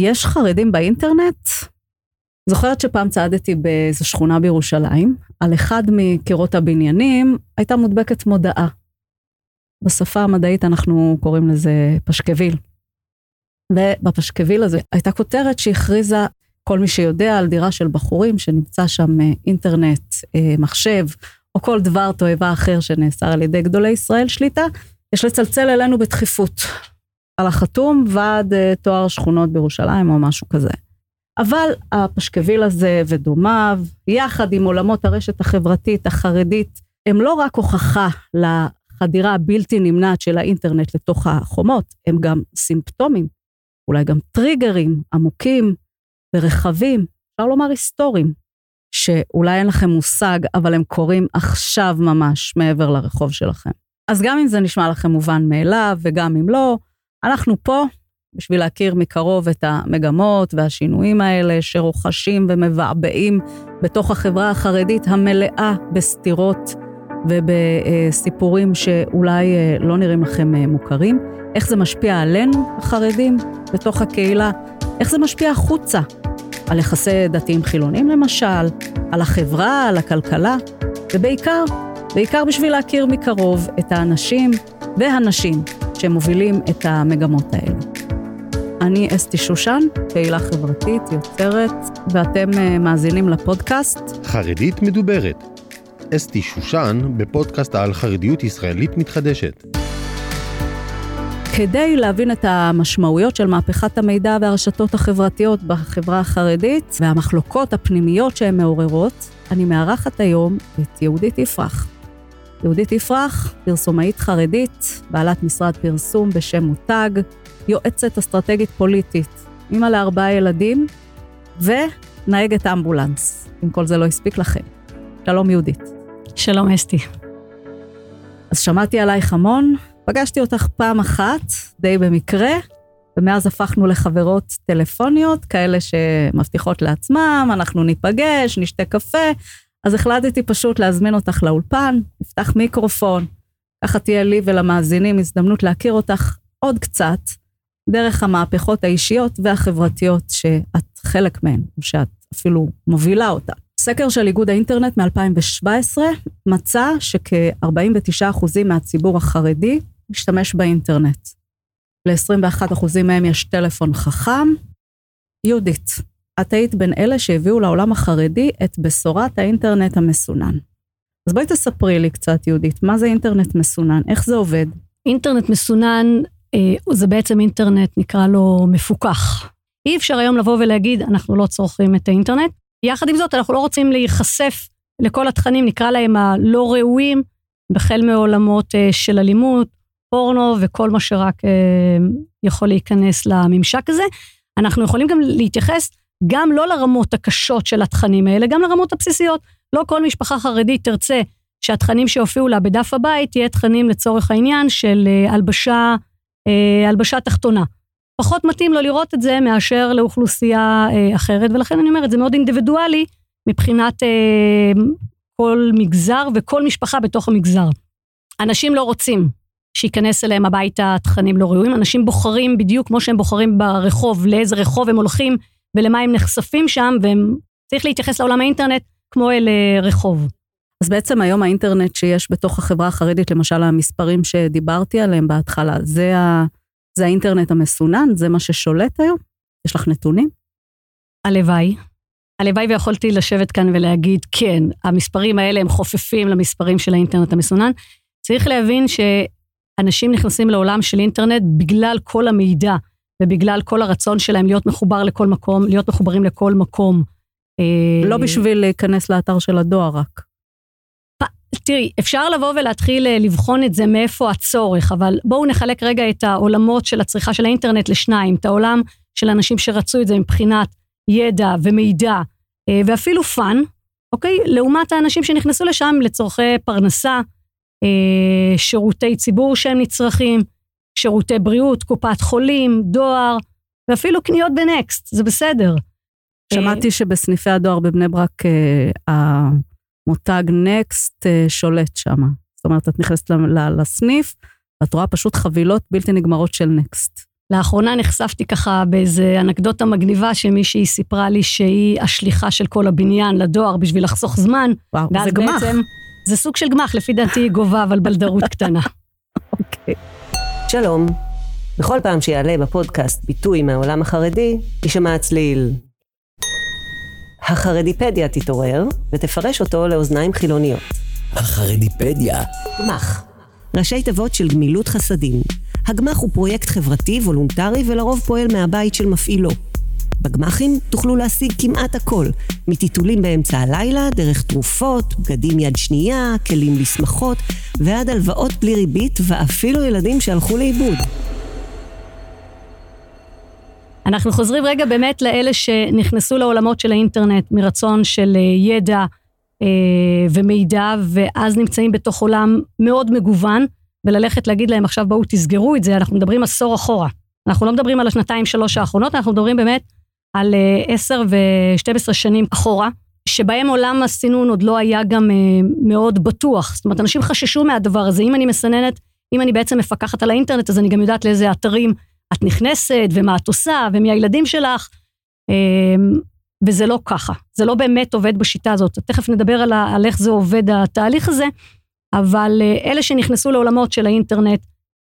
יש חרדים באינטרנט? זוכרת שפעם צעדתי באיזו שכונה בירושלים, על אחד מקירות הבניינים הייתה מודבקת מודעה. בשפה המדעית אנחנו קוראים לזה פשקוויל. ובפשקוויל הזה הייתה כותרת שהכריזה כל מי שיודע על דירה של בחורים שנמצא שם אה, אינטרנט, אה, מחשב, או כל דבר תועבה אחר שנאסר על ידי גדולי ישראל שליטה, יש לצלצל אלינו בדחיפות. על החתום ועד אה, תואר שכונות בירושלים או משהו כזה. אבל הפשקוויל הזה ודומיו, יחד עם עולמות הרשת החברתית החרדית, הם לא רק הוכחה לחדירה הבלתי נמנעת של האינטרנט לתוך החומות, הם גם סימפטומים, אולי גם טריגרים עמוקים ורחבים, אפשר לומר היסטוריים, שאולי אין לכם מושג, אבל הם קורים עכשיו ממש מעבר לרחוב שלכם. אז גם אם זה נשמע לכם מובן מאליו, וגם אם לא, אנחנו פה בשביל להכיר מקרוב את המגמות והשינויים האלה שרוכשים ומבעבעים בתוך החברה החרדית המלאה בסתירות ובסיפורים שאולי אה, לא נראים לכם אה, מוכרים. איך זה משפיע עלינו, החרדים, בתוך הקהילה? איך זה משפיע החוצה? על יחסי דתיים חילונים למשל, על החברה, על הכלכלה, ובעיקר, בעיקר בשביל להכיר מקרוב את האנשים והנשים שמובילים את המגמות האלה. אני אסתי שושן, פעילה חברתית, יוצרת, ואתם אה, מאזינים לפודקאסט. חרדית מדוברת. אסתי שושן בפודקאסט על חרדיות ישראלית מתחדשת. כדי להבין את המשמעויות של מהפכת המידע והרשתות החברתיות בחברה החרדית והמחלוקות הפנימיות שהן מעוררות, אני מארחת היום את יהודית יפרח. יהודית יפרח, פרסומאית חרדית, בעלת משרד פרסום בשם מותג, יועצת אסטרטגית פוליטית, אימא לארבעה ילדים ונהגת אמבולנס, אם כל זה לא הספיק לכם. שלום יהודית. שלום אסתי. אז שמעתי עלייך המון, פגשתי אותך פעם אחת, די במקרה, ומאז הפכנו לחברות טלפוניות, כאלה שמבטיחות לעצמם, אנחנו ניפגש, נשתה קפה, אז החלטתי פשוט להזמין אותך לאולפן, נפתח מיקרופון, ככה תהיה לי ולמאזינים הזדמנות להכיר אותך עוד קצת, דרך המהפכות האישיות והחברתיות שאת חלק מהן, או שאת אפילו מובילה אותה. סקר של איגוד האינטרנט מ-2017 מצא שכ-49% מהציבור החרדי משתמש באינטרנט. ל-21% מהם יש טלפון חכם. יהודית, את היית בין אלה שהביאו לעולם החרדי את בשורת האינטרנט המסונן. אז בואי תספרי לי קצת, יהודית, מה זה אינטרנט מסונן? איך זה עובד? אינטרנט מסונן אה, זה בעצם אינטרנט, נקרא לו מפוקח. אי אפשר היום לבוא ולהגיד, אנחנו לא צורכים את האינטרנט. יחד עם זאת, אנחנו לא רוצים להיחשף לכל התכנים, נקרא להם הלא ראויים, החל מעולמות אה, של אלימות, פורנו וכל מה שרק אה, יכול להיכנס לממשק הזה. אנחנו יכולים גם להתייחס גם לא לרמות הקשות של התכנים האלה, גם לרמות הבסיסיות. לא כל משפחה חרדית תרצה שהתכנים שהופיעו לה בדף הבית יהיה תכנים לצורך העניין של אה, הלבשה, אה, הלבשה תחתונה. פחות מתאים לו לראות את זה מאשר לאוכלוסייה אה, אחרת, ולכן אני אומרת, זה מאוד אינדיבידואלי מבחינת כל מגזר וכל משפחה בתוך המגזר. אנשים לא רוצים שייכנס אליהם הביתה תכנים לא ראויים, אנשים בוחרים בדיוק כמו שהם בוחרים ברחוב, לאיזה רחוב הם הולכים ולמה הם נחשפים שם, והם צריך להתייחס לעולם האינטרנט כמו אל אה, רחוב. אז בעצם היום האינטרנט שיש בתוך החברה החרדית, למשל המספרים שדיברתי עליהם בהתחלה, זה, ה, זה האינטרנט המסונן? זה מה ששולט היום? יש לך נתונים? הלוואי. הלוואי ויכולתי לשבת כאן ולהגיד, כן, המספרים האלה הם חופפים למספרים של האינטרנט המסונן. צריך להבין שאנשים נכנסים לעולם של אינטרנט בגלל כל המידע ובגלל כל הרצון שלהם להיות מחובר לכל מקום, להיות מחוברים לכל מקום. לא בשביל להיכנס לאתר של הדואר רק. תראי, אפשר לבוא ולהתחיל אה, לבחון את זה מאיפה הצורך, אבל בואו נחלק רגע את העולמות של הצריכה של האינטרנט לשניים, את העולם של אנשים שרצו את זה מבחינת ידע ומידע אה, ואפילו fun, אוקיי? לעומת האנשים שנכנסו לשם לצורכי פרנסה, אה, שירותי ציבור שהם נצרכים, שירותי בריאות, קופת חולים, דואר, ואפילו קניות בנקסט, זה בסדר. שמעתי שבסניפי הדואר בבני ברק המותג נקסט שולט שם. זאת אומרת, את נכנסת לסניף, ואת רואה פשוט חבילות בלתי נגמרות של נקסט. לאחרונה נחשפתי ככה באיזה אנקדוטה מגניבה שמישהי סיפרה לי שהיא השליחה של כל הבניין לדואר בשביל לחסוך זמן. וואו, זה גמ"ח. זה סוג של גמ"ח, לפי דעתי היא גובה, אבל בלדרות קטנה. אוקיי. שלום. בכל פעם שיעלה בפודקאסט ביטוי מהעולם החרדי, יישמע הצליל. החרדיפדיה תתעורר ותפרש אותו לאוזניים חילוניות. החרדיפדיה. גמ"ח. ראשי תיבות של גמילות חסדים. הגמ"ח הוא פרויקט חברתי, וולונטרי, ולרוב פועל מהבית של מפעילו. בגמ"חים תוכלו להשיג כמעט הכל, מטיטולים באמצע הלילה, דרך תרופות, בגדים יד שנייה, כלים לשמחות, ועד הלוואות בלי ריבית, ואפילו ילדים שהלכו לאיבוד. אנחנו חוזרים רגע באמת לאלה שנכנסו לעולמות של האינטרנט מרצון של אה, ידע אה, ומידע, ואז נמצאים בתוך עולם מאוד מגוון, וללכת להגיד להם עכשיו בואו תסגרו את זה, אנחנו מדברים עשור אחורה. אנחנו לא מדברים על השנתיים שלוש האחרונות, אנחנו מדברים באמת על אה, עשר ו-12 שנים אחורה, שבהם עולם הסינון עוד לא היה גם אה, מאוד בטוח. זאת אומרת, אנשים חששו מהדבר הזה. אם אני מסננת, אם אני בעצם מפקחת על האינטרנט, אז אני גם יודעת לאיזה אתרים את נכנסת, ומה את עושה, ומי הילדים שלך. אה, וזה לא ככה. זה לא באמת עובד בשיטה הזאת. תכף נדבר על, על איך זה עובד התהליך הזה, אבל אלה שנכנסו לעולמות של האינטרנט,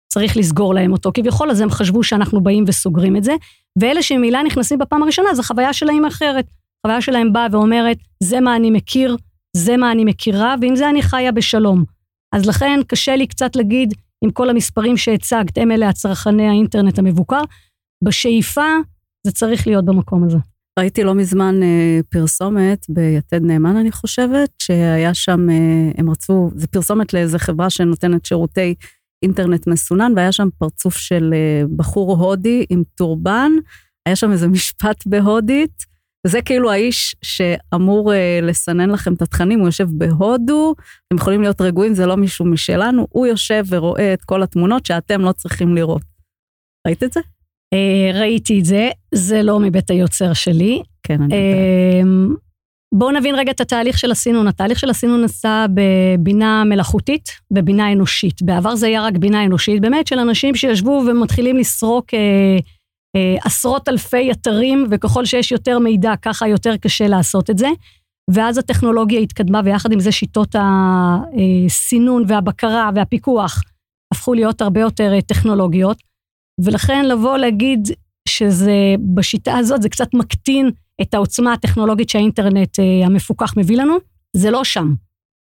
צריך לסגור להם אותו. כביכול, אז הם חשבו שאנחנו באים וסוגרים את זה, ואלה שממילא נכנסים בפעם הראשונה, זו חוויה שלהם אחרת. חוויה שלהם באה ואומרת, זה מה אני מכיר, זה מה אני מכירה, ועם זה אני חיה בשלום. אז לכן קשה לי קצת להגיד, עם כל המספרים שהצגת, הם אלה הצרכני האינטרנט המבוקר, בשאיפה זה צריך להיות במקום הזה. ראיתי לא מזמן אה, פרסומת ביתד נאמן, אני חושבת, שהיה שם, אה, הם רצו, זה פרסומת לאיזה חברה שנותנת שירותי אינטרנט מסונן, והיה שם פרצוף של אה, בחור הודי עם טורבן, היה שם איזה משפט בהודית, וזה כאילו האיש שאמור אה, לסנן לכם את התכנים, הוא יושב בהודו, אתם יכולים להיות רגועים, זה לא מישהו משלנו, הוא יושב ורואה את כל התמונות שאתם לא צריכים לראות. ראית את זה? אה, ראיתי את זה, זה לא מבית היוצר שלי. כן, אני יודעת. בואו נבין רגע את התהליך של הסינון. התהליך של הסינון נעשה בבינה מלאכותית ובינה אנושית. בעבר זה היה רק בינה אנושית, באמת, של אנשים שישבו ומתחילים לסרוק אה, אה, עשרות אלפי אתרים, וככל שיש יותר מידע, ככה יותר קשה לעשות את זה. ואז הטכנולוגיה התקדמה, ויחד עם זה שיטות הסינון והבקרה והפיקוח הפכו להיות הרבה יותר אה, טכנולוגיות. ולכן לבוא להגיד שזה, בשיטה הזאת, זה קצת מקטין את העוצמה הטכנולוגית שהאינטרנט אה, המפוקח מביא לנו, זה לא שם.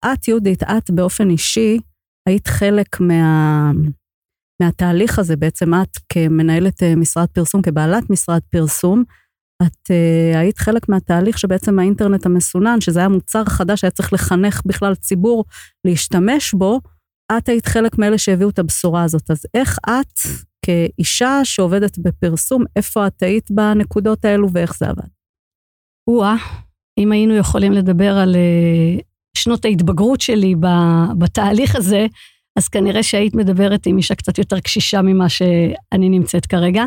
את, יהודית, את באופן אישי היית חלק מה... מהתהליך הזה, בעצם את כמנהלת אה, משרד פרסום, כבעלת משרד פרסום, את uh, היית חלק מהתהליך שבעצם האינטרנט המסונן, שזה היה מוצר חדש, היה צריך לחנך בכלל ציבור להשתמש בו, את היית חלק מאלה שהביאו את הבשורה הזאת. אז איך את, כאישה שעובדת בפרסום, איפה את היית בנקודות האלו ואיך זה עבד? או-אה, אם היינו יכולים לדבר על uh, שנות ההתבגרות שלי בתהליך הזה, אז כנראה שהיית מדברת עם אישה קצת יותר קשישה ממה שאני נמצאת כרגע.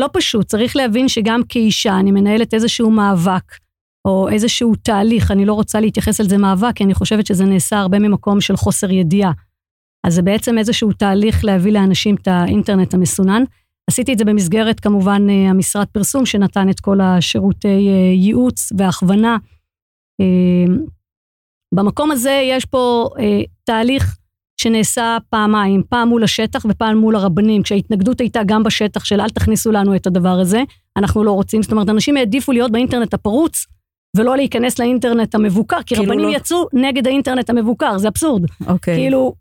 לא פשוט, צריך להבין שגם כאישה אני מנהלת איזשהו מאבק, או איזשהו תהליך, אני לא רוצה להתייחס על זה מאבק, כי אני חושבת שזה נעשה הרבה ממקום של חוסר ידיעה. אז זה בעצם איזשהו תהליך להביא לאנשים את האינטרנט המסונן. עשיתי את זה במסגרת כמובן אה, המשרד פרסום שנתן את כל השירותי אה, ייעוץ והכוונה. אה, במקום הזה יש פה תהליך שנעשה פעמיים, פעם מול השטח ופעם מול הרבנים, כשההתנגדות הייתה גם בשטח של אל תכניסו לנו את הדבר הזה, אנחנו לא רוצים, זאת אומרת, אנשים העדיפו להיות באינטרנט הפרוץ, ולא להיכנס לאינטרנט המבוקר, כי כאילו רבנים לא... יצאו נגד האינטרנט המבוקר, זה אבסורד. אוקיי. כאילו,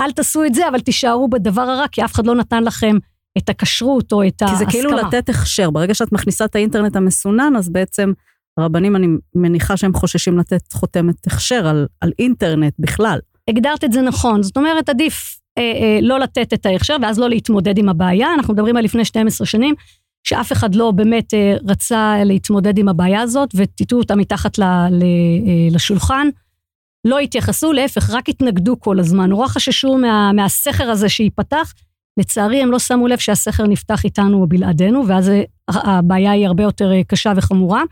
אל תעשו את זה, אבל תישארו בדבר הרע, כי אף אחד לא נתן לכם את הכשרות או את ההסכמה. כי זה כאילו לתת הכשר. ברגע שאת מכניסה את האינטרנט המסונן, אז בעצם הרבנים, אני מניחה שהם חוששים לתת חותמת הכשר על, על אינטרנט בכלל. הגדרת את זה נכון. זאת אומרת, עדיף אה, אה, לא לתת את ההכשר ואז לא להתמודד עם הבעיה. אנחנו מדברים על לפני 12 שנים, שאף אחד לא באמת אה, רצה להתמודד עם הבעיה הזאת, וטיטו אותה מתחת ל, ל, אה, לשולחן. לא התייחסו, להפך, רק התנגדו כל הזמן. נורא חששו מה, מהסכר הזה שייפתח, לצערי, הם לא שמו לב שהסכר נפתח איתנו או בלעדינו, ואז הבעיה היא הרבה יותר אה, קשה וחמורה.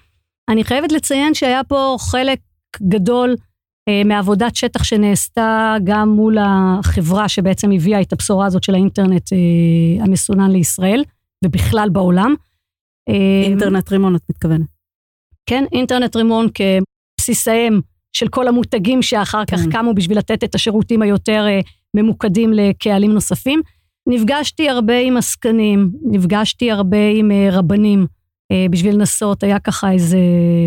אני חייבת לציין שהיה פה חלק גדול אה, מעבודת שטח שנעשתה גם מול החברה שבעצם הביאה את הבשורה הזאת של האינטרנט אה, המסונן לישראל, ובכלל בעולם. אה, אינטרנט רימון, את מתכוונת. כן, אינטרנט רימון כבסיסיהם של כל המותגים שאחר כך כן. קמו בשביל לתת את השירותים היותר אה, ממוקדים לקהלים נוספים. נפגשתי הרבה עם עסקנים, נפגשתי הרבה עם אה, רבנים אה, בשביל לנסות, היה ככה איזה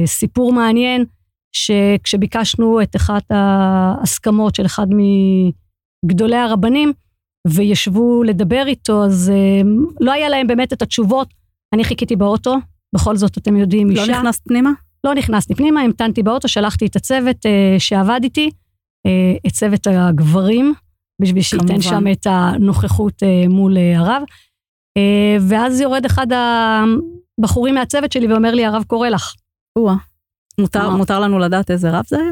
סיפור מעניין, שכשביקשנו את אחת ההסכמות של אחד מגדולי הרבנים, וישבו לדבר איתו, אז לא היה להם באמת את התשובות. אני חיכיתי באוטו, בכל זאת, אתם יודעים, לא אישה. נכנסת פנימה? לא נכנסתי פנימה, המתנתי באוטו, שלחתי את הצוות אה, שעבד איתי, אה, את צוות הגברים, בשביל שייתן. שם את הנוכחות אה, מול אה, הרב. אה, ואז יורד אחד הבחורים מהצוות שלי ואומר לי, הרב קורא לך. או-אה. מותר. מותר לנו לדעת איזה רב זה היה?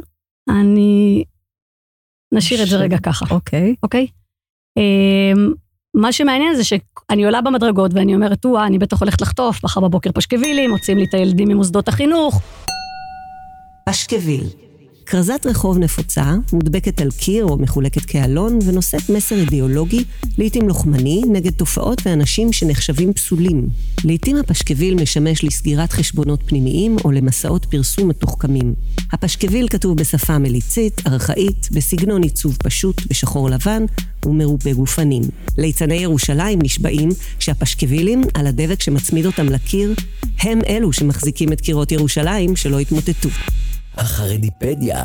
אני... נשאיר את זה ש- רגע ככה, אוקיי. אוקיי? אה, מה שמעניין זה שאני עולה במדרגות ואני אומרת, או אני בטח הולכת לחטוף, מחר בבוקר פשקווילים, מוצאים לי את הילדים ממוסדות החינוך, פשקוויל. כרזת רחוב נפוצה, מודבקת על קיר או מחולקת כאלון, ונושאת מסר אידיאולוגי, לעתים לוחמני, נגד תופעות ואנשים שנחשבים פסולים. לעתים הפשקוויל משמש לסגירת חשבונות פנימיים או למסעות פרסום מתוחכמים. הפשקוויל כתוב בשפה מליצית, ארכאית, בסגנון עיצוב פשוט, בשחור לבן ומרובה גופנים. ליצני ירושלים נשבעים שהפשקווילים, על הדבק שמצמיד אותם לקיר, הם אלו שמחזיקים את קירות ירושלים שלא יתמוטטו. החרדיפדיה,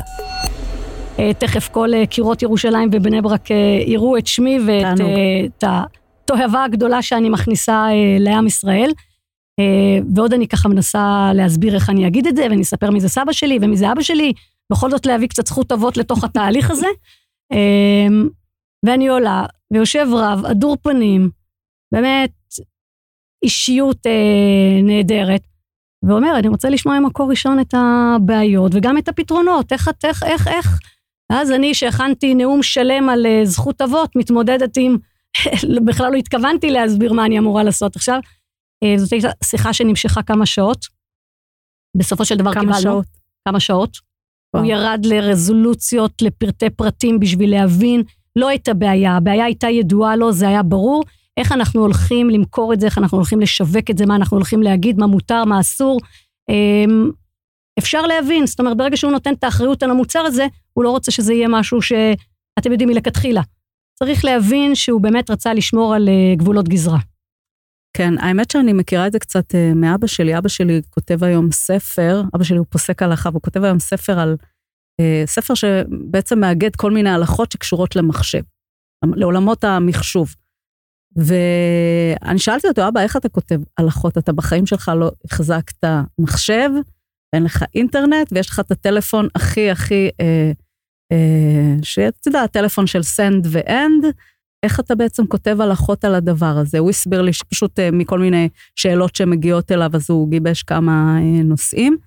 אה, תכף כל אה, קירות ירושלים ובני ברק אה, יראו את שמי ואת את התועבה הגדולה שאני מכניסה לעם ישראל. ועוד אני ככה מנסה להסביר איך אני אגיד את זה, ואני אספר מי זה סבא שלי ומי זה אבא שלי, בכל זאת להביא קצת זכות אבות לתוך התהליך הזה. ואני עולה, ויושב רב, הדור פנים, באמת אישיות אה, נהדרת, ואומר, אני רוצה לשמוע ממקור ראשון את הבעיות וגם את הפתרונות, איך איך, איך, איך. ואז אני, שהכנתי נאום שלם על אה, זכות אבות, מתמודדת עם, בכלל לא התכוונתי להסביר מה אני אמורה לעשות עכשיו. אה, זאת הייתה שיחה שנמשכה כמה שעות. בסופו של דבר כמה קיבלנו שעות? כמה שעות. וואו. הוא ירד לרזולוציות, לפרטי פרטים בשביל להבין לא את הבעיה, הבעיה הייתה ידועה לו, זה היה ברור. איך אנחנו הולכים למכור את זה, איך אנחנו הולכים לשווק את זה, מה אנחנו הולכים להגיד, מה מותר, מה אסור. אמ, אפשר להבין, זאת אומרת, ברגע שהוא נותן את האחריות על המוצר הזה, הוא לא רוצה שזה יהיה משהו שאתם יודעים מלכתחילה. צריך להבין שהוא באמת רצה לשמור על אה, גבולות גזרה. כן, האמת שאני מכירה את זה קצת אה, מאבא שלי. אבא שלי כותב היום ספר, אבא שלי הוא פוסק הלכה, והוא כותב היום ספר על, אה, ספר שבעצם מאגד כל מיני הלכות שקשורות למחשב, לעולמות המחשוב. ואני שאלתי אותו, אבא, איך אתה כותב הלכות? אתה בחיים שלך לא החזקת מחשב, ואין לך אינטרנט, ויש לך את הטלפון הכי הכי, אה, אה, שאתה יודע, הטלפון של send ו-end, איך אתה בעצם כותב הלכות על הדבר הזה? הוא הסביר לי שפשוט אה, מכל מיני שאלות שמגיעות אליו, אז הוא גיבש כמה אה, נושאים.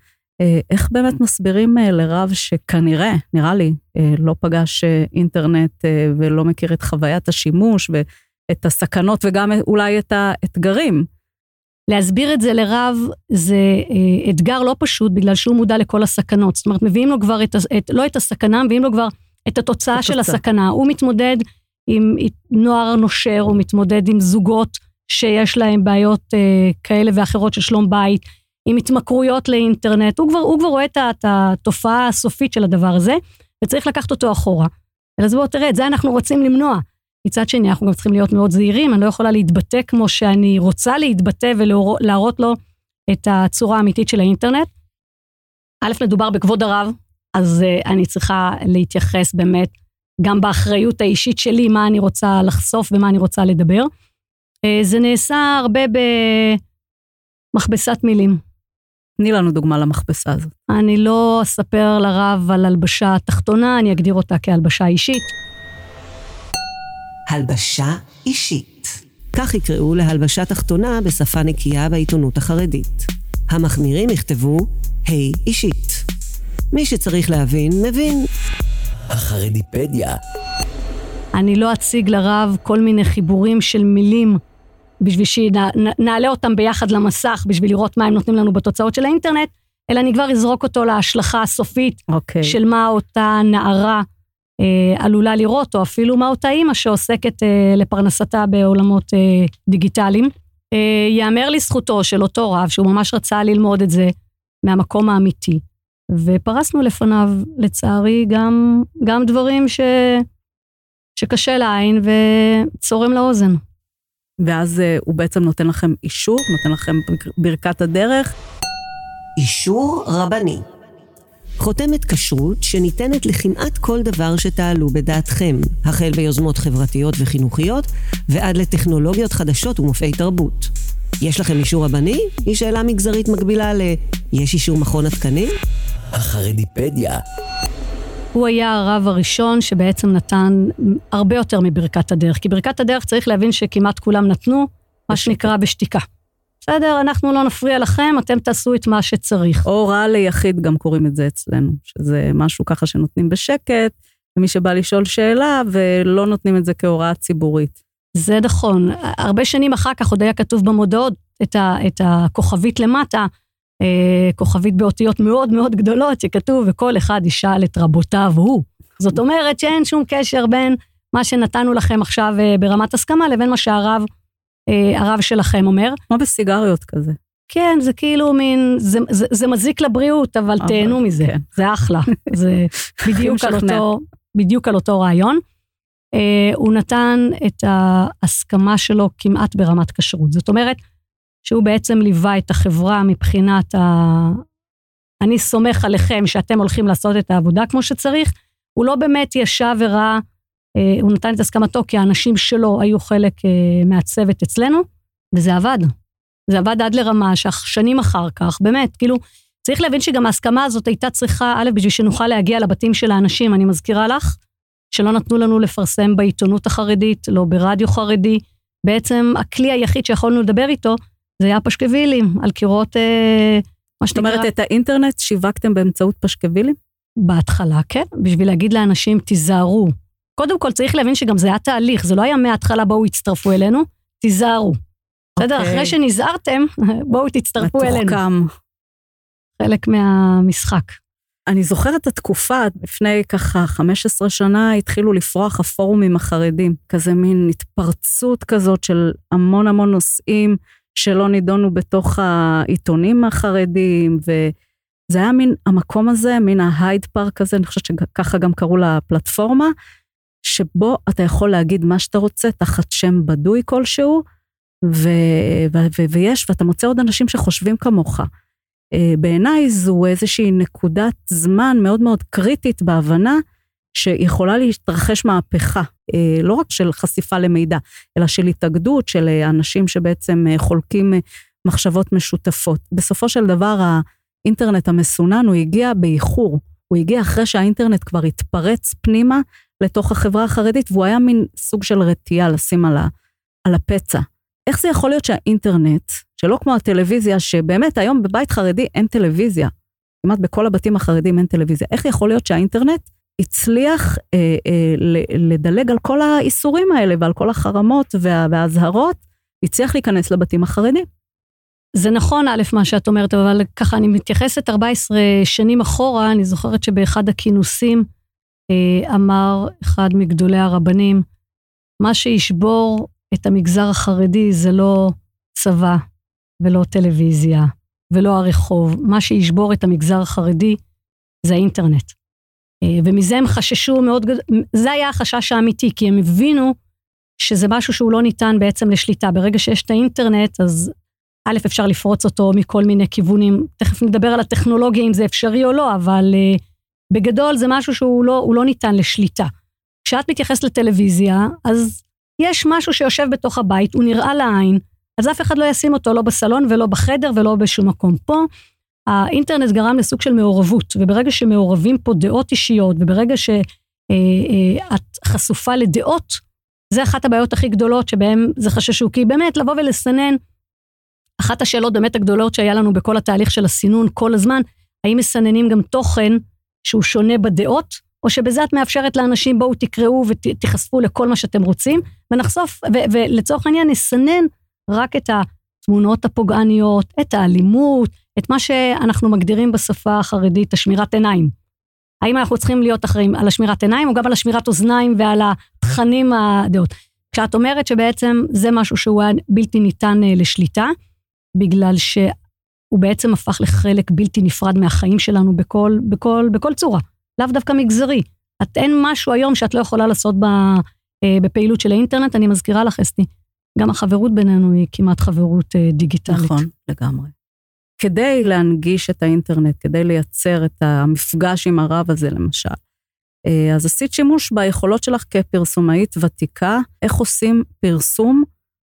אה, איך באמת מסבירים אה, לרב שכנראה, נראה לי, אה, לא פגש אה, אינטרנט אה, ולא מכיר את חוויית השימוש ואת הסכנות וגם אולי את האתגרים? להסביר את זה לרב זה אה, אתגר לא פשוט, בגלל שהוא מודע לכל הסכנות. זאת אומרת, מביאים לו כבר את, את, לא את הסכנה, מביאים לו כבר את התוצאה של התוצאה. הסכנה. הוא מתמודד עם נוער נושר, הוא מתמודד עם זוגות שיש להם בעיות אה, כאלה ואחרות של שלום בית, עם התמכרויות לאינטרנט. הוא כבר, הוא כבר רואה את, את התופעה הסופית של הדבר הזה, וצריך לקחת אותו אחורה. אז בואו תראה, את זה אנחנו רוצים למנוע. מצד שני, אנחנו גם צריכים להיות מאוד זהירים, אני לא יכולה להתבטא כמו שאני רוצה להתבטא ולהראות לו את הצורה האמיתית של האינטרנט. א', מדובר בכבוד הרב, אז uh, אני צריכה להתייחס באמת גם באחריות האישית שלי, מה אני רוצה לחשוף ומה אני רוצה לדבר. Uh, זה נעשה הרבה במכבסת מילים. תני לנו דוגמה למכבסה הזאת. אני לא אספר לרב על הלבשה תחתונה, אני אגדיר אותה כהלבשה אישית. הלבשה אישית. כך יקראו להלבשה תחתונה בשפה נקייה בעיתונות החרדית. המחמירים יכתבו היי אישית. מי שצריך להבין, מבין. החרדיפדיה, אני לא אציג לרב כל מיני חיבורים של מילים בשביל שנעלה אותם ביחד למסך בשביל לראות מה הם נותנים לנו בתוצאות של האינטרנט, אלא אני כבר אזרוק אותו להשלכה הסופית אוקיי. של מה אותה נערה עלולה לראות, או אפילו מה אותה אימא שעוסקת אה, לפרנסתה בעולמות אה, דיגיטליים. אה, יאמר לזכותו של אותו רב, שהוא ממש רצה ללמוד את זה מהמקום האמיתי. ופרסנו לפניו, לצערי, גם, גם דברים ש, שקשה לעין וצורם לאוזן. ואז אה, הוא בעצם נותן לכם אישור, נותן לכם בר- ברכת הדרך. אישור רבני. חותמת כשרות שניתנת לכמעט כל דבר שתעלו בדעתכם, החל ביוזמות חברתיות וחינוכיות ועד לטכנולוגיות חדשות ומופעי תרבות. יש לכם אישור רבני? היא שאלה מגזרית מקבילה ל... יש אישור מכון התקנים? החרדיפדיה, הוא היה הרב הראשון שבעצם נתן הרבה יותר מברכת הדרך, כי ברכת הדרך צריך להבין שכמעט כולם נתנו, מה שנקרא בשתיקה. בסדר, אנחנו לא נפריע לכם, אתם תעשו את מה שצריך. או הוראה ליחיד, גם קוראים את זה אצלנו, שזה משהו ככה שנותנים בשקט, ומי שבא לשאול שאלה, ולא נותנים את זה כהוראה ציבורית. זה נכון. הרבה שנים אחר כך עוד היה כתוב במודעות את, ה, את הכוכבית למטה, אה, כוכבית באותיות מאוד מאוד גדולות, שכתוב, וכל אחד ישאל את רבותיו הוא. זאת אומרת שאין שום קשר בין מה שנתנו לכם עכשיו אה, ברמת הסכמה לבין מה שהרב הרב שלכם אומר. כמו בסיגריות כזה. כן, זה כאילו מין, זה, זה, זה מזיק לבריאות, אבל אבל תהנו מזה, כן. זה אחלה. זה בדיוק על. אותו, בדיוק על אותו רעיון. Uh, הוא נתן את ההסכמה שלו כמעט ברמת כשרות. זאת אומרת, שהוא בעצם ליווה את החברה מבחינת ה... אני סומך עליכם שאתם הולכים לעשות את העבודה כמו שצריך. הוא לא באמת ישב וראה, הוא נתן את הסכמתו כי האנשים שלו היו חלק uh, מהצוות אצלנו, וזה עבד. זה עבד עד לרמה ששנים אחר כך, באמת, כאילו, צריך להבין שגם ההסכמה הזאת הייתה צריכה, א', בשביל שנוכל להגיע לבתים של האנשים, אני מזכירה לך, שלא נתנו לנו לפרסם בעיתונות החרדית, לא ברדיו חרדי. בעצם הכלי היחיד שיכולנו לדבר איתו, זה היה פשקווילים, על קירות, אה, מה זאת אומרת, שנקרא, את האינטרנט שיווקתם באמצעות פשקווילים? בהתחלה, כן, בשביל להגיד לאנשים, תיזהרו. קודם כל, צריך להבין שגם זה היה תהליך, זה לא היה מההתחלה, בואו הצטרפו אלינו, תיזהרו. בסדר, אוקיי. אחרי שנזהרתם, בואו תצטרפו אלינו. מתוחכם. חלק מהמשחק. אני זוכרת את התקופה, לפני ככה 15 שנה התחילו לפרוח הפורומים החרדים. כזה מין התפרצות כזאת של המון המון נושאים שלא נידונו בתוך העיתונים החרדים, וזה היה מין המקום הזה, מין ההייד פארק הזה, אני חושבת שככה גם קראו לפלטפורמה, שבו אתה יכול להגיד מה שאתה רוצה תחת שם בדוי כלשהו, ו- ו- ו- ויש, ואתה מוצא עוד אנשים שחושבים כמוך. אה, בעיניי זו איזושהי נקודת זמן מאוד מאוד קריטית בהבנה שיכולה להתרחש מהפכה, אה, לא רק של חשיפה למידע, אלא של התאגדות של אה, אנשים שבעצם חולקים מחשבות משותפות. בסופו של דבר האינטרנט המסונן הוא הגיע באיחור, הוא הגיע אחרי שהאינטרנט כבר התפרץ פנימה לתוך החברה החרדית, והוא היה מין סוג של רתיעה לשים על, ה, על הפצע. איך זה יכול להיות שהאינטרנט, שלא כמו הטלוויזיה, שבאמת היום בבית חרדי אין טלוויזיה, כמעט בכל הבתים החרדים אין טלוויזיה, איך יכול להיות שהאינטרנט הצליח אה, אה, לדלג על כל האיסורים האלה ועל כל החרמות וה, והאזהרות, הצליח להיכנס לבתים החרדים? זה נכון, א', מה שאת אומרת, אבל ככה אני מתייחסת 14 שנים אחורה, אני זוכרת שבאחד הכינוסים אמר אחד מגדולי הרבנים, מה שישבור את המגזר החרדי זה לא צבא ולא טלוויזיה ולא הרחוב, מה שישבור את המגזר החרדי זה האינטרנט. אה, ומזה הם חששו מאוד גדול, זה היה החשש האמיתי, כי הם הבינו שזה משהו שהוא לא ניתן בעצם לשליטה. ברגע שיש את האינטרנט, אז א', אפשר לפרוץ אותו מכל מיני כיוונים. תכף נדבר על הטכנולוגיה, אם זה אפשרי או לא, אבל uh, בגדול זה משהו שהוא לא, לא ניתן לשליטה. כשאת מתייחסת לטלוויזיה, אז יש משהו שיושב בתוך הבית, הוא נראה לעין, אז אף אחד לא ישים אותו לא בסלון ולא בחדר ולא בשום מקום. פה האינטרנט גרם לסוג של מעורבות, וברגע שמעורבים פה דעות אישיות, וברגע שאת אה, אה, חשופה לדעות, זה אחת הבעיות הכי גדולות שבהן זה חששו, כי באמת לבוא ולסנן, אחת השאלות באמת הגדולות שהיה לנו בכל התהליך של הסינון כל הזמן, האם מסננים גם תוכן שהוא שונה בדעות, או שבזה את מאפשרת לאנשים בואו תקראו ותיחשפו לכל מה שאתם רוצים, ונחשוף, ו- ולצורך העניין נסנן רק את התמונות הפוגעניות, את האלימות, את מה שאנחנו מגדירים בשפה החרדית השמירת עיניים. האם אנחנו צריכים להיות אחראים על השמירת עיניים או גם על השמירת אוזניים ועל התכנים הדעות. כשאת אומרת שבעצם זה משהו שהוא היה בלתי ניתן אה, לשליטה, בגלל שהוא בעצם הפך לחלק בלתי נפרד מהחיים שלנו בכל, בכל, בכל צורה, לאו דווקא מגזרי. את אין משהו היום שאת לא יכולה לעשות ב, אה, בפעילות של האינטרנט, אני מזכירה לך, אסתי, גם החברות בינינו היא כמעט חברות אה, דיגיטלית. נכון, לגמרי. כדי להנגיש את האינטרנט, כדי לייצר את המפגש עם הרב הזה, למשל, אה, אז עשית שימוש ביכולות שלך כפרסומאית ותיקה, איך עושים פרסום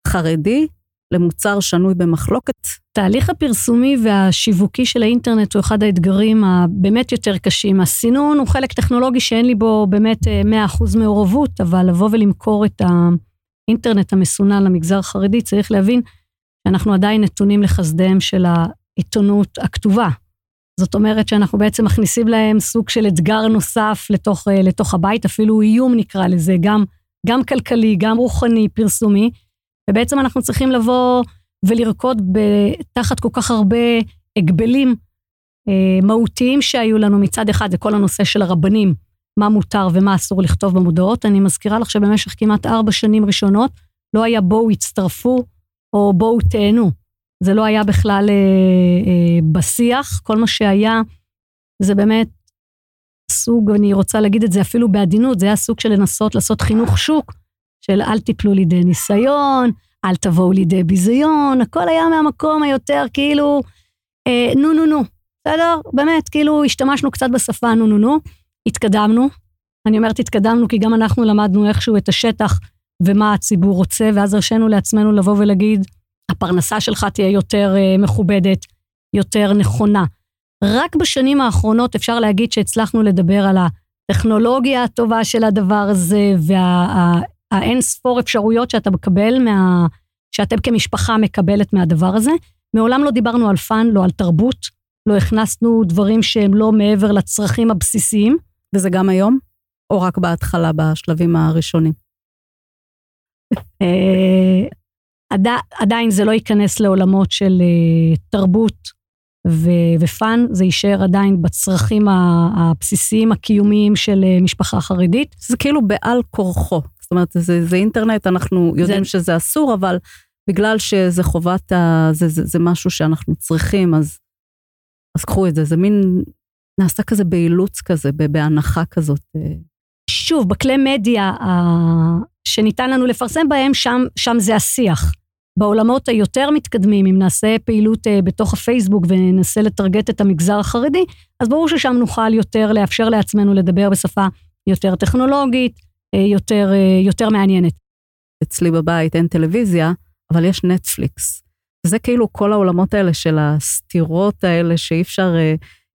חרדי למוצר שנוי במחלוקת. תהליך הפרסומי והשיווקי של האינטרנט הוא אחד האתגרים הבאמת יותר קשים. הסינון הוא חלק טכנולוגי שאין לי בו באמת 100% אה, מעורבות, אבל לבוא ולמכור את האינטרנט המסונן למגזר החרדי, צריך להבין שאנחנו עדיין נתונים לחסדיהם של העיתונות הכתובה. זאת אומרת שאנחנו בעצם מכניסים להם סוג של אתגר נוסף לתוך, אה, לתוך הבית, אפילו איום נקרא לזה, גם, גם כלכלי, גם רוחני, פרסומי, ובעצם אנחנו צריכים לבוא ולרקוד תחת כל כך הרבה הגבלים אה, מהותיים שהיו לנו מצד אחד, זה כל הנושא של הרבנים, מה מותר ומה אסור לכתוב במודעות. אני מזכירה לך שבמשך כמעט ארבע שנים ראשונות לא היה בואו הצטרפו או בואו תהנו. זה לא היה בכלל אה, אה, בשיח, כל מה שהיה זה באמת סוג, אני רוצה להגיד את זה אפילו בעדינות, זה היה סוג של לנסות לעשות חינוך שוק, של אל תיפלו לידי ניסיון, אל תבואו לידי ביזיון, הכל היה מהמקום היותר כאילו, אה, נו נו נו, בסדר? באמת, כאילו השתמשנו קצת בשפה נו נו נו, התקדמנו. אני אומרת התקדמנו כי גם אנחנו למדנו איכשהו את השטח ומה הציבור רוצה, ואז הרשינו לעצמנו לבוא ולהגיד, הפרנסה שלך תהיה יותר אה, מכובדת, יותר נכונה. רק בשנים האחרונות אפשר להגיד שהצלחנו לדבר על הטכנולוגיה הטובה של הדבר הזה, והאין וה, ספור אפשרויות שאתה מקבל, מה, שאתם כמשפחה מקבלת מהדבר הזה. מעולם לא דיברנו על fun, לא על תרבות, לא הכנסנו דברים שהם לא מעבר לצרכים הבסיסיים. וזה גם היום? או רק בהתחלה, בשלבים הראשונים? אה, עד, עדיין זה לא ייכנס לעולמות של uh, תרבות ו- ופאן, זה יישאר עדיין בצרכים הבסיסיים הקיומיים של uh, משפחה חרדית. זה כאילו בעל כורחו. זאת אומרת, זה, זה אינטרנט, אנחנו יודעים זה... שזה אסור, אבל בגלל שזה חובת ה... זה, זה, זה משהו שאנחנו צריכים, אז, אז קחו את זה. זה מין, נעשה כזה באילוץ כזה, בהנחה כזאת. שוב, בכלי מדיה שניתן לנו לפרסם בהם, שם, שם זה השיח. בעולמות היותר מתקדמים, אם נעשה פעילות uh, בתוך הפייסבוק וננסה לטרגט את המגזר החרדי, אז ברור ששם נוכל יותר לאפשר לעצמנו לדבר בשפה יותר טכנולוגית, יותר, uh, יותר מעניינת. אצלי בבית אין טלוויזיה, אבל יש נטפליקס. זה כאילו כל העולמות האלה של הסתירות האלה שאי אפשר,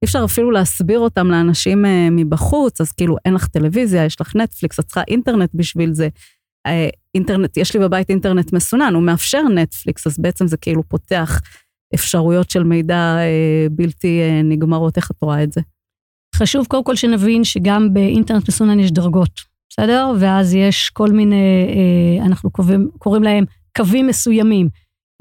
אי אפשר אפילו להסביר אותם לאנשים מבחוץ, אז כאילו אין לך טלוויזיה, יש לך נטפליקס, את צריכה אינטרנט בשביל זה. אינטרנט, יש לי בבית אינטרנט מסונן, הוא מאפשר נטפליקס, אז בעצם זה כאילו פותח אפשרויות של מידע אה, בלתי אה, נגמרות. איך את רואה את זה? חשוב קודם כל שנבין שגם באינטרנט מסונן יש דרגות, בסדר? ואז יש כל מיני, אה, אנחנו קוראים, קוראים להם קווים מסוימים.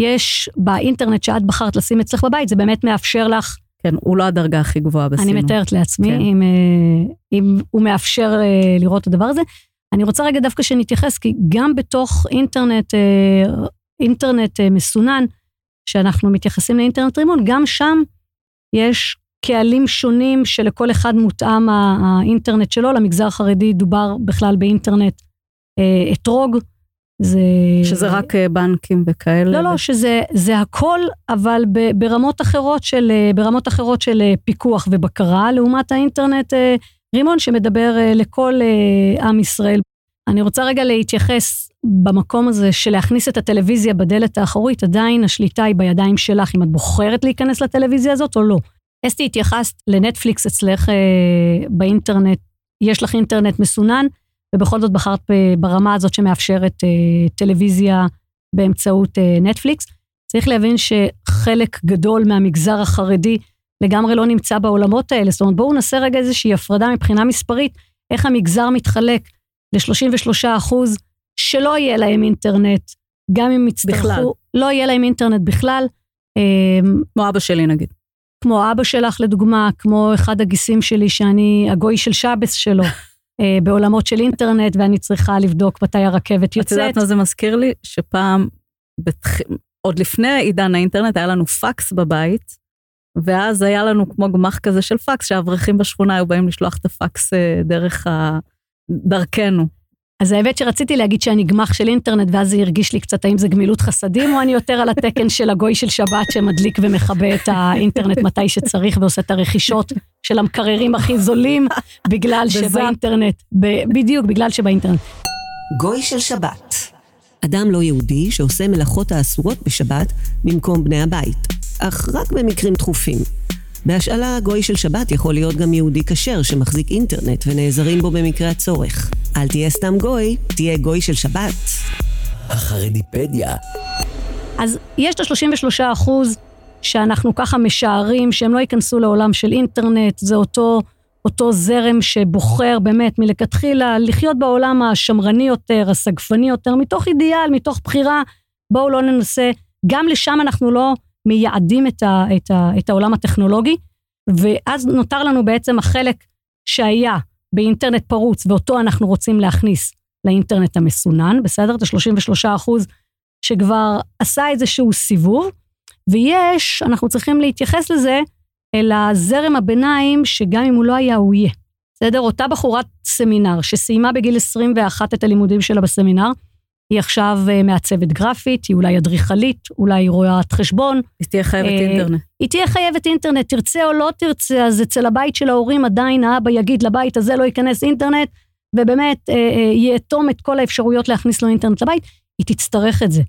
יש באינטרנט שאת בחרת לשים אצלך בבית, זה באמת מאפשר לך... כן, הוא לא הדרגה הכי גבוהה בסינון. אני מתארת לעצמי, כן. אם, אה, אם הוא מאפשר אה, לראות את הדבר הזה. אני רוצה רגע דווקא שנתייחס, כי גם בתוך אינטרנט, אינטרנט מסונן, שאנחנו מתייחסים לאינטרנט רימון, גם שם יש קהלים שונים שלכל אחד מותאם האינטרנט שלו. למגזר החרדי דובר בכלל באינטרנט אה, אתרוג. זה... שזה רק בנקים וכאלה. לא, לא, שזה זה הכל, אבל ברמות אחרות של, ברמות אחרות של פיקוח ובקרה, לעומת האינטרנט רימון שמדבר אה, לכל אה, עם ישראל. אני רוצה רגע להתייחס במקום הזה של להכניס את הטלוויזיה בדלת האחורית, עדיין השליטה היא בידיים שלך, אם את בוחרת להיכנס לטלוויזיה הזאת או לא. אסתי, התייחסת לנטפליקס אצלך אה, באינטרנט, יש לך אינטרנט מסונן, ובכל זאת בחרת ברמה הזאת שמאפשרת אה, טלוויזיה באמצעות אה, נטפליקס. צריך להבין שחלק גדול מהמגזר החרדי לגמרי לא נמצא בעולמות האלה. זאת אומרת, בואו נעשה רגע איזושהי הפרדה מבחינה מספרית, איך המגזר מתחלק ל-33 אחוז שלא יהיה להם אינטרנט, גם אם יצטרכו, בכלל. לא יהיה להם אינטרנט בכלל. אמ, כמו אבא שלי נגיד. כמו אבא שלך לדוגמה, כמו אחד הגיסים שלי שאני הגוי של שבס שלו, אה, בעולמות של אינטרנט, ואני צריכה לבדוק מתי הרכבת את יוצאת. יודעת מה זה מזכיר לי? שפעם, בתח... עוד לפני עידן האינטרנט, היה לנו פקס בבית, ואז היה לנו כמו גמח כזה של פקס, שהאברכים בשכונה היו באים לשלוח את הפקס אה, דרך ה... דרכנו. אז האמת שרציתי להגיד שאני גמח של אינטרנט, ואז זה הרגיש לי קצת האם זה גמילות חסדים, או אני יותר על התקן של הגוי של שבת שמדליק ומכבה את האינטרנט מתי שצריך ועושה את הרכישות של המקררים הכי זולים, בגלל. שבאינטרנט, ב- בדיוק, בגלל שבאינטרנט. גוי של שבת. אדם לא יהודי שעושה מלאכות האסורות בשבת במקום בני הבית, אך רק במקרים דחופים. בהשאלה, גוי של שבת יכול להיות גם יהודי כשר שמחזיק אינטרנט ונעזרים בו במקרה הצורך. אל תהיה סתם גוי, תהיה גוי של שבת. החרדיפדיה. אז יש את ה-33 אחוז שאנחנו ככה משערים שהם לא ייכנסו לעולם של אינטרנט, זה אותו, אותו זרם שבוחר באמת מלכתחילה לחיות בעולם השמרני יותר, הסגפני יותר, מתוך אידיאל, מתוך בחירה, בואו לא ננסה, גם לשם אנחנו לא מייעדים את, ה, את, ה, את העולם הטכנולוגי, ואז נותר לנו בעצם החלק שהיה באינטרנט פרוץ, ואותו אנחנו רוצים להכניס לאינטרנט המסונן, בסדר? את ה-33 אחוז שכבר עשה איזשהו סיבוב, ויש, אנחנו צריכים להתייחס לזה, אל הזרם הביניים, שגם אם הוא לא היה, הוא יהיה. בסדר? אותה בחורת סמינר שסיימה בגיל 21 את הלימודים שלה בסמינר, היא עכשיו אה, מעצבת גרפית, היא אולי אדריכלית, אולי היא רואת חשבון, היא תהיה חייבת אה, אינטרנט. היא תהיה חייבת אינטרנט, תרצה או לא תרצה, אז אצל הבית של ההורים עדיין האבא יגיד לבית הזה לא ייכנס אינטרנט, ובאמת אה, אה, יאטום את כל האפשרויות להכניס לו אינטרנט לבית, היא תצטרך את זה.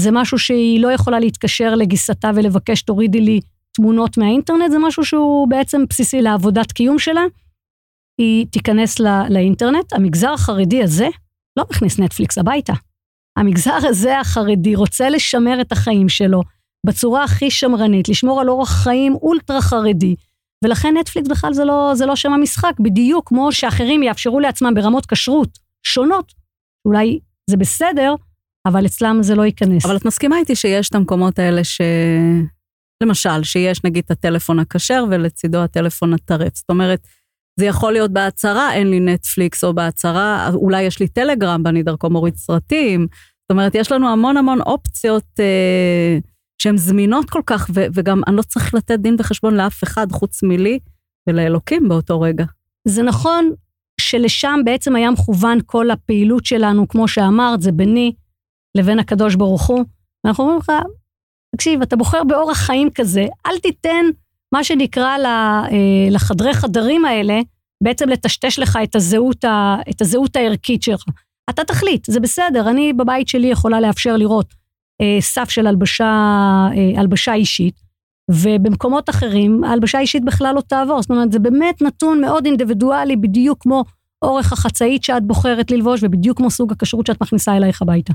זה משהו שהיא לא יכולה להתקשר לגיסתה ולבקש תורידי לי תמונות מהאינטרנט, זה משהו שהוא בעצם בסיסי לעבודת קיום שלה. היא תיכנס לא, לאינטרנט, המגזר החרדי הזה לא מכניס נטפליקס הביתה. המגזר הזה החרדי רוצה לשמר את החיים שלו בצורה הכי שמרנית, לשמור על אורח חיים אולטרה חרדי, ולכן נטפליקס בכלל זה לא, זה לא שם המשחק, בדיוק כמו שאחרים יאפשרו לעצמם ברמות כשרות שונות. אולי זה בסדר, אבל אצלם זה לא ייכנס. אבל את מסכימה איתי שיש את המקומות האלה ש... למשל, שיש נגיד את הטלפון הכשר ולצידו הטלפון הטרף. זאת אומרת, זה יכול להיות בהצהרה, אין לי נטפליקס, או בהצהרה, אולי יש לי טלגרם ואני דרכו מוריד סרטים. זאת אומרת, יש לנו המון המון אופציות אה, שהן זמינות כל כך, ו- וגם אני לא צריך לתת דין וחשבון לאף אחד חוץ מלי ולאלוקים באותו רגע. זה נכון שלשם בעצם היה מכוון כל הפעילות שלנו, כמו שאמרת, זה ביני לבין הקדוש ברוך הוא. ואנחנו אומרים לך, תקשיב, אתה בוחר באורח חיים כזה, אל תיתן מה שנקרא אה, לחדרי חדרים האלה, בעצם לטשטש לך את הזהות, ה- את הזהות הערכית שלך. אתה תחליט, זה בסדר, אני בבית שלי יכולה לאפשר לראות אה, סף של הלבשה, אה, הלבשה אישית, ובמקומות אחרים ההלבשה האישית בכלל לא תעבור. זאת אומרת, זה באמת נתון מאוד אינדיבידואלי, בדיוק כמו אורך החצאית שאת בוחרת ללבוש, ובדיוק כמו סוג הכשרות שאת מכניסה אלייך הביתה.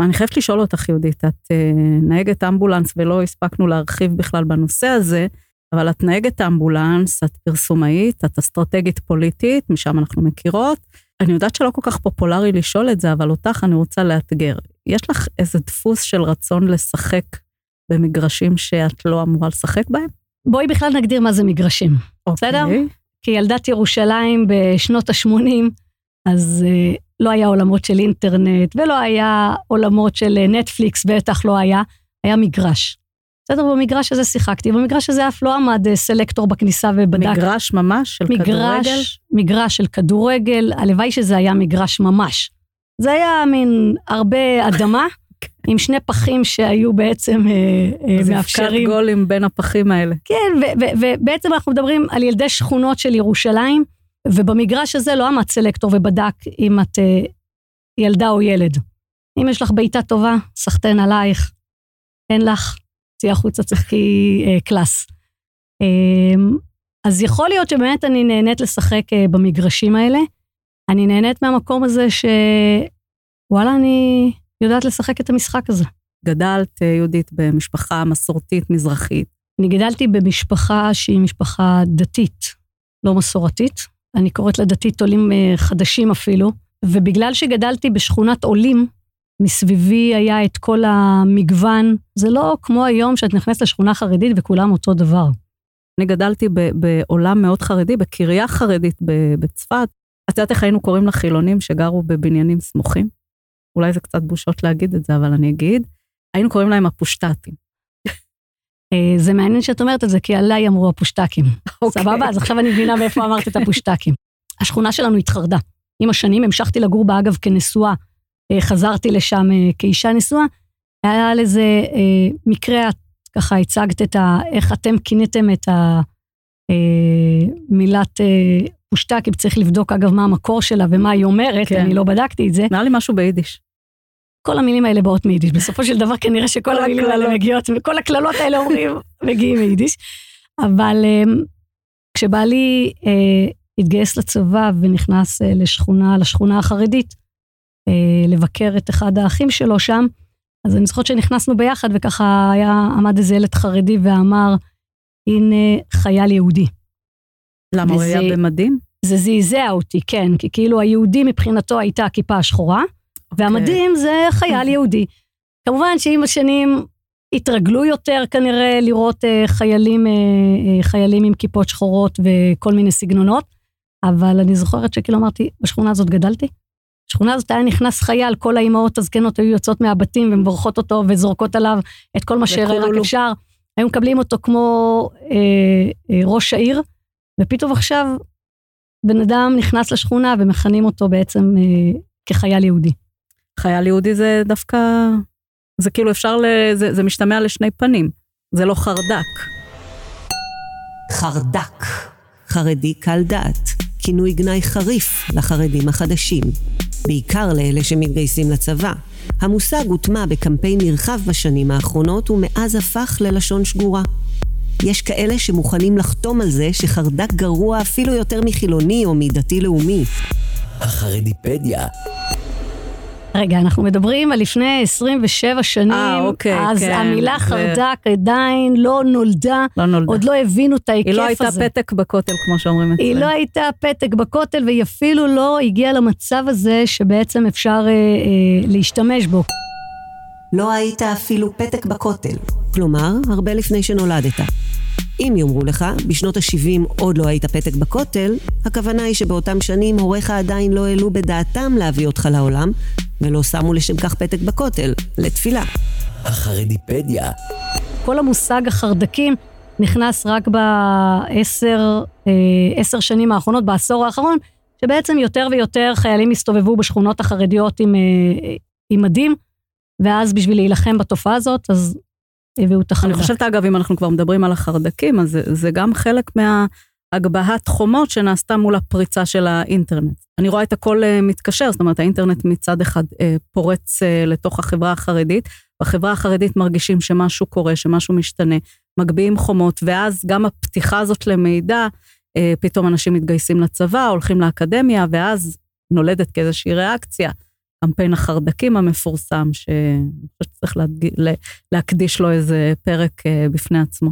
אני חייבת לשאול אותך, יהודית, את אה, נהגת אמבולנס ולא הספקנו להרחיב בכלל בנושא הזה, אבל את נהגת אמבולנס, את פרסומאית, את אסטרטגית פוליטית, משם אנחנו מכירות. אני יודעת שלא כל כך פופולרי לשאול את זה, אבל אותך אני רוצה לאתגר. יש לך איזה דפוס של רצון לשחק במגרשים שאת לא אמורה לשחק בהם? בואי בכלל נגדיר מה זה מגרשים, בסדר? אוקיי. כילדת ירושלים בשנות ה-80, אז אה, לא היה עולמות של אינטרנט, ולא היה עולמות של אה, נטפליקס, בטח לא היה, היה מגרש. בסדר, במגרש הזה שיחקתי, במגרש הזה אף לא עמד אה, סלקטור בכניסה ובדק. מגרש ממש של כדורגל? מגרש, מגרש של כדורגל, הלוואי שזה היה מגרש ממש. זה היה מין הרבה אדמה, עם שני פחים שהיו בעצם אה, אה, אז מאפשרים. הבקעת גולים בין הפחים האלה. כן, ובעצם אנחנו מדברים על ילדי שכונות של ירושלים, ובמגרש הזה לא עמד סלקטור ובדק אם את ילדה או ילד. אם יש לך בעיטה טובה, סחטיין עלייך. אין לך, צאי החוצה, צחקי אה, קלאס. אה, אז יכול להיות שבאמת אני נהנית לשחק אה, במגרשים האלה. אני נהנית מהמקום הזה שוואלה, אני יודעת לשחק את המשחק הזה. גדלת, אה, יהודית, במשפחה מסורתית מזרחית. אני גדלתי במשפחה שהיא משפחה דתית, לא מסורתית. אני קוראת לה דתית עולים חדשים אפילו, ובגלל שגדלתי בשכונת עולים, מסביבי היה את כל המגוון. זה לא כמו היום שאת נכנסת לשכונה חרדית וכולם אותו דבר. אני גדלתי ב- בעולם מאוד חרדי, בקריה חרדית בצפת. את יודעת איך היינו קוראים לחילונים שגרו בבניינים סמוכים? אולי זה קצת בושות להגיד את זה, אבל אני אגיד. היינו קוראים להם הפושטטים. אה, זה מעניין שאת אומרת את זה, כי עליי אמרו הפושטקים. אוקיי. סבבה? אז עכשיו אני מבינה מאיפה אמרת את הפושטקים. השכונה שלנו התחרדה. עם השנים המשכתי לגור בה, אגב, כנשואה. אה, חזרתי לשם אה, כאישה נשואה. היה לזה אה, מקרה, את ככה הצגת את ה... איך אתם כיניתם את המילת פושטקים, צריך לבדוק, אגב, מה המקור שלה ומה היא אומרת, כן. אני לא בדקתי את זה. נראה לי משהו ביידיש. כל המילים האלה באות מיידיש. בסופו של דבר כנראה שכל כל המילים האלה. מגיעות, וכל הקללות האלה אומרים, מגיעים מיידיש. אבל כשבעלי התגייס לצבא ונכנס לשכונה, לשכונה החרדית, לבקר את אחד האחים שלו שם, אז אני זוכרת שנכנסנו ביחד, וככה היה, עמד איזה ילד חרדי ואמר, הנה חייל יהודי. למה הוא וזה- היה במדים? זה זעזע אותי, כן, כי כאילו היהודי מבחינתו הייתה הכיפה השחורה, והמדים זה חייל יהודי. כמובן שעם השנים התרגלו יותר כנראה לראות אה, חיילים, אה, אה, חיילים עם כיפות שחורות וכל מיני סגנונות, אבל אני זוכרת שכאילו אמרתי, בשכונה הזאת גדלתי. בשכונה הזאת היה נכנס חייל, כל האימהות הזקנות היו יוצאות מהבתים ומברכות אותו וזורקות עליו את כל מה שיראה רק וקולולו. אפשר. היו מקבלים אותו כמו אה, אה, ראש העיר, ופתאום עכשיו בן אדם נכנס לשכונה ומכנים אותו בעצם אה, כחייל יהודי. חייל יהודי זה דווקא, זה כאילו אפשר, ל, זה, זה משתמע לשני פנים. זה לא חרדק. חרדק, חרדי קל דעת, כינוי גנאי חריף לחרדים החדשים, בעיקר לאלה שמתגייסים לצבא. המושג הוטמע בקמפיין נרחב בשנים האחרונות ומאז הפך ללשון שגורה. יש כאלה שמוכנים לחתום על זה שחרדק גרוע אפילו יותר מחילוני או מדתי-לאומי. החרדיפדיה, רגע, אנחנו מדברים על לפני 27 שנים, אה, אוקיי, אז כן, המילה זה- חרדק עדיין לא נולדה, לא נולדה. עוד לא הבינו את ההיקף היא הזה. לא הייתה פתק בכותל, כמו שאומרים אצלנו. היא לא הייתה פתק בכותל, והיא אפילו לא הגיעה למצב הזה שבעצם אפשר אה, אה, להשתמש בו. לא היית אפילו פתק בכותל. כלומר, הרבה לפני שנולדת. אם יאמרו לך, בשנות ה-70 עוד לא היית פתק בכותל, הכוונה היא שבאותם שנים הוריך עדיין לא העלו בדעתם להביא אותך לעולם, ולא שמו לשם כך פתק בכותל, לתפילה. החרדיפדיה, כל המושג החרדקים נכנס רק בעשר אה, עשר שנים האחרונות, בעשור האחרון, שבעצם יותר ויותר חיילים הסתובבו בשכונות החרדיות עם, אה, עם מדים, ואז בשביל להילחם בתופעה הזאת, אז הביאו את אני החרדק. חושבת, אגב, אם אנחנו כבר מדברים על החרדקים, אז זה, זה גם חלק מהגבהת חומות שנעשתה מול הפריצה של האינטרנט. אני רואה את הכל אה, מתקשר, זאת אומרת, האינטרנט מצד אחד אה, פורץ אה, לתוך החברה החרדית, בחברה החרדית מרגישים שמשהו קורה, שמשהו משתנה, מגביהים חומות, ואז גם הפתיחה הזאת למידע, פתאום אנשים מתגייסים לצבא, הולכים לאקדמיה, ואז נולדת כאיזושהי ריאקציה. קמפיין החרדקים המפורסם, שצריך להקדיש לו איזה פרק אה, בפני עצמו.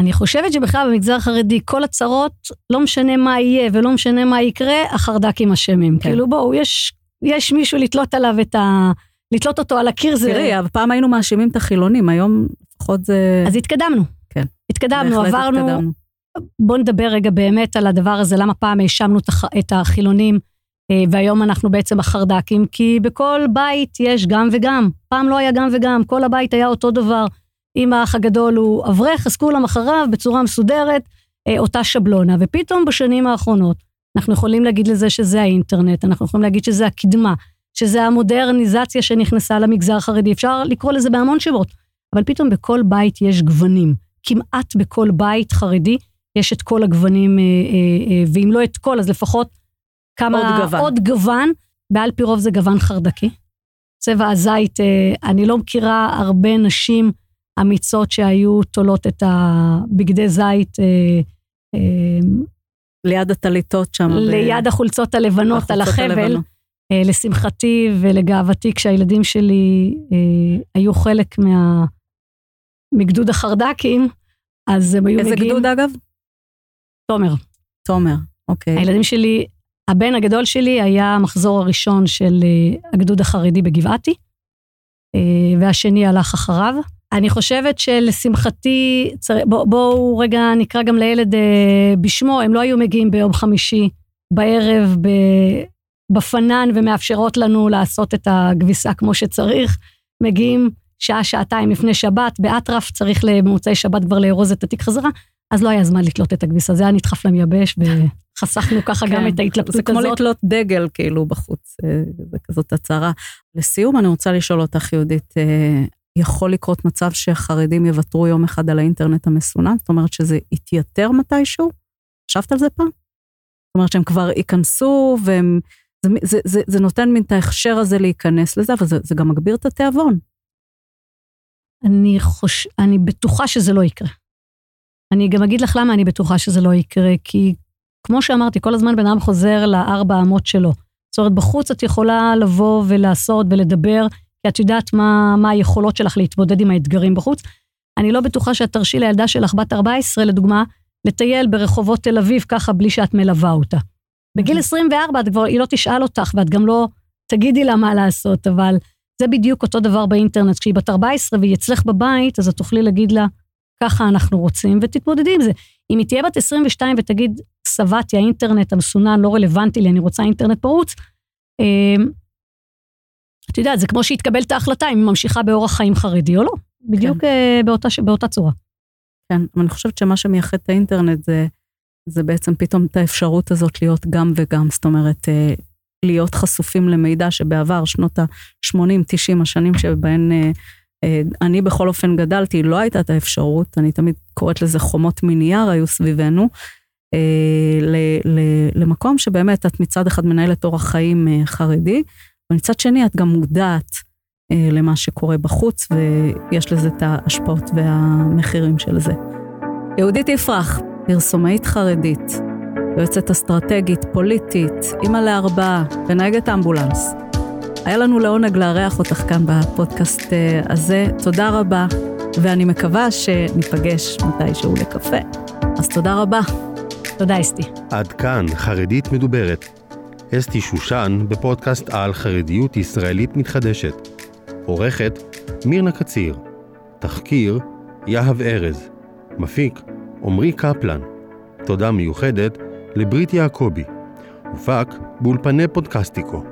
אני חושבת שבכלל במגזר החרדי, כל הצרות, לא משנה מה יהיה ולא משנה מה יקרה, החרד"קים אשמים. כן. כאילו בואו, יש, יש מישהו לתלות עליו את ה... לתלות אותו על הקיר זה... תראי, אבל פעם היינו מאשימים את החילונים, היום לפחות זה... אז התקדמנו. כן. התקדמנו, בהחלט עברנו... התקדמנו. בואו נדבר רגע באמת על הדבר הזה, למה פעם האשמנו את הח- את החילונים, והיום אנחנו בעצם החרד"קים, כי בכל בית יש גם וגם. פעם לא היה גם וגם, כל הבית היה אותו דבר. אם האח הגדול הוא אברך, אז כולם אחריו בצורה מסודרת, אה, אותה שבלונה. ופתאום בשנים האחרונות, אנחנו יכולים להגיד לזה שזה האינטרנט, אנחנו יכולים להגיד שזה הקדמה, שזה המודרניזציה שנכנסה למגזר החרדי, אפשר לקרוא לזה בהמון שמות, אבל פתאום בכל בית יש גוונים. כמעט בכל בית חרדי יש את כל הגוונים, אה, אה, אה, ואם לא את כל, אז לפחות כמה... עוד גוון. עוד גוון, ועל פי רוב זה גוון חרדקי. צבע הזית, אה, אני לא מכירה הרבה נשים אמיצות שהיו תולות את הבגדי זית אה, אה, ליד הטליתות שם. ב- ליד החולצות הלבנות על החבל. הלבנות. לשמחתי ולגאוותי, כשהילדים שלי אה, היו חלק מה... מגדוד החרד"קים, אז הם היו איזה מגיעים... גדוד אגב? תומר. תומר, אוקיי. הילדים שלי, הבן הגדול שלי היה המחזור הראשון של אה, הגדוד החרדי בגבעתי, אה, והשני הלך אחריו. אני חושבת שלשמחתי, צר... בואו בוא רגע נקרא גם לילד אה, בשמו, הם לא היו מגיעים ביום חמישי בערב ב... בפנן ומאפשרות לנו לעשות את הכביסה כמו שצריך. מגיעים שעה, שעתיים לפני שבת, באטרף צריך במוצאי שבת כבר לארוז את התיק חזרה, אז לא היה זמן לתלות את הכביסה, זה היה נדחף להם יבש, וחסכנו ככה גם כן, את ההתלבטות הזאת. זה כמו לתלות דגל כאילו בחוץ, אה, זה כזאת הצהרה. לסיום, אני רוצה לשאול אותך, יהודית, אה, יכול לקרות מצב שחרדים יוותרו יום אחד על האינטרנט המסונן? זאת אומרת שזה יתייתר מתישהו? חשבת על זה פעם? זאת אומרת שהם כבר ייכנסו, והם... זה, זה, זה, זה נותן מין את ההכשר הזה להיכנס לזה, אבל זה, זה גם מגביר את התיאבון. אני חוש... אני בטוחה שזה לא יקרה. אני גם אגיד לך למה אני בטוחה שזה לא יקרה, כי כמו שאמרתי, כל הזמן בן אדם חוזר לארבע אמות שלו. זאת אומרת, בחוץ את יכולה לבוא ולעשות ולדבר, כי את יודעת מה, מה היכולות שלך להתמודד עם האתגרים בחוץ. אני לא בטוחה שאת תרשי לילדה שלך, בת 14 לדוגמה, לטייל ברחובות תל אביב ככה בלי שאת מלווה אותה. בגיל 24 את כבר, היא לא תשאל אותך, ואת גם לא תגידי לה מה לעשות, אבל זה בדיוק אותו דבר באינטרנט. כשהיא בת 14 והיא אצלך בבית, אז את תוכלי להגיד לה, ככה אנחנו רוצים, ותתמודדי עם זה. אם היא תהיה בת 22 ותגיד, שבעתי, האינטרנט המסונן לא רלוונטי לי, אני רוצה אינטרנט פרוץ, אה, את יודעת, זה כמו שהתקבל את ההחלטה אם היא ממשיכה באורח חיים חרדי או לא, בדיוק כן. אה, באותה, באותה צורה. כן, אבל אני חושבת שמה שמייחד את האינטרנט זה, זה בעצם פתאום את האפשרות הזאת להיות גם וגם, זאת אומרת, אה, להיות חשופים למידע שבעבר, שנות ה-80-90 השנים שבהן אה, אני בכל אופן גדלתי, לא הייתה את האפשרות, אני תמיד קוראת לזה חומות מנייר היו סביבנו, אה, למקום שבאמת את מצד אחד מנהלת אורח חיים אה, חרדי, ומצד שני את גם מודעת אה, למה שקורה בחוץ, ויש לזה את ההשפעות והמחירים של זה. יהודית יפרח, פרסומאית חרדית, יועצת אסטרטגית, פוליטית, אימא לארבעה ונהגת אמבולנס. היה לנו לעונג לארח אותך כאן בפודקאסט אה, הזה. תודה רבה, ואני מקווה שניפגש מתישהו לקפה. אז תודה רבה. תודה, אסתי. עד כאן חרדית מדוברת. אסתי שושן בפודקאסט על חרדיות ישראלית מתחדשת. עורכת מירנה קציר. תחקיר יהב ארז. מפיק עמרי קפלן. תודה מיוחדת לברית יעקבי. הופק באולפני פודקסטיקו.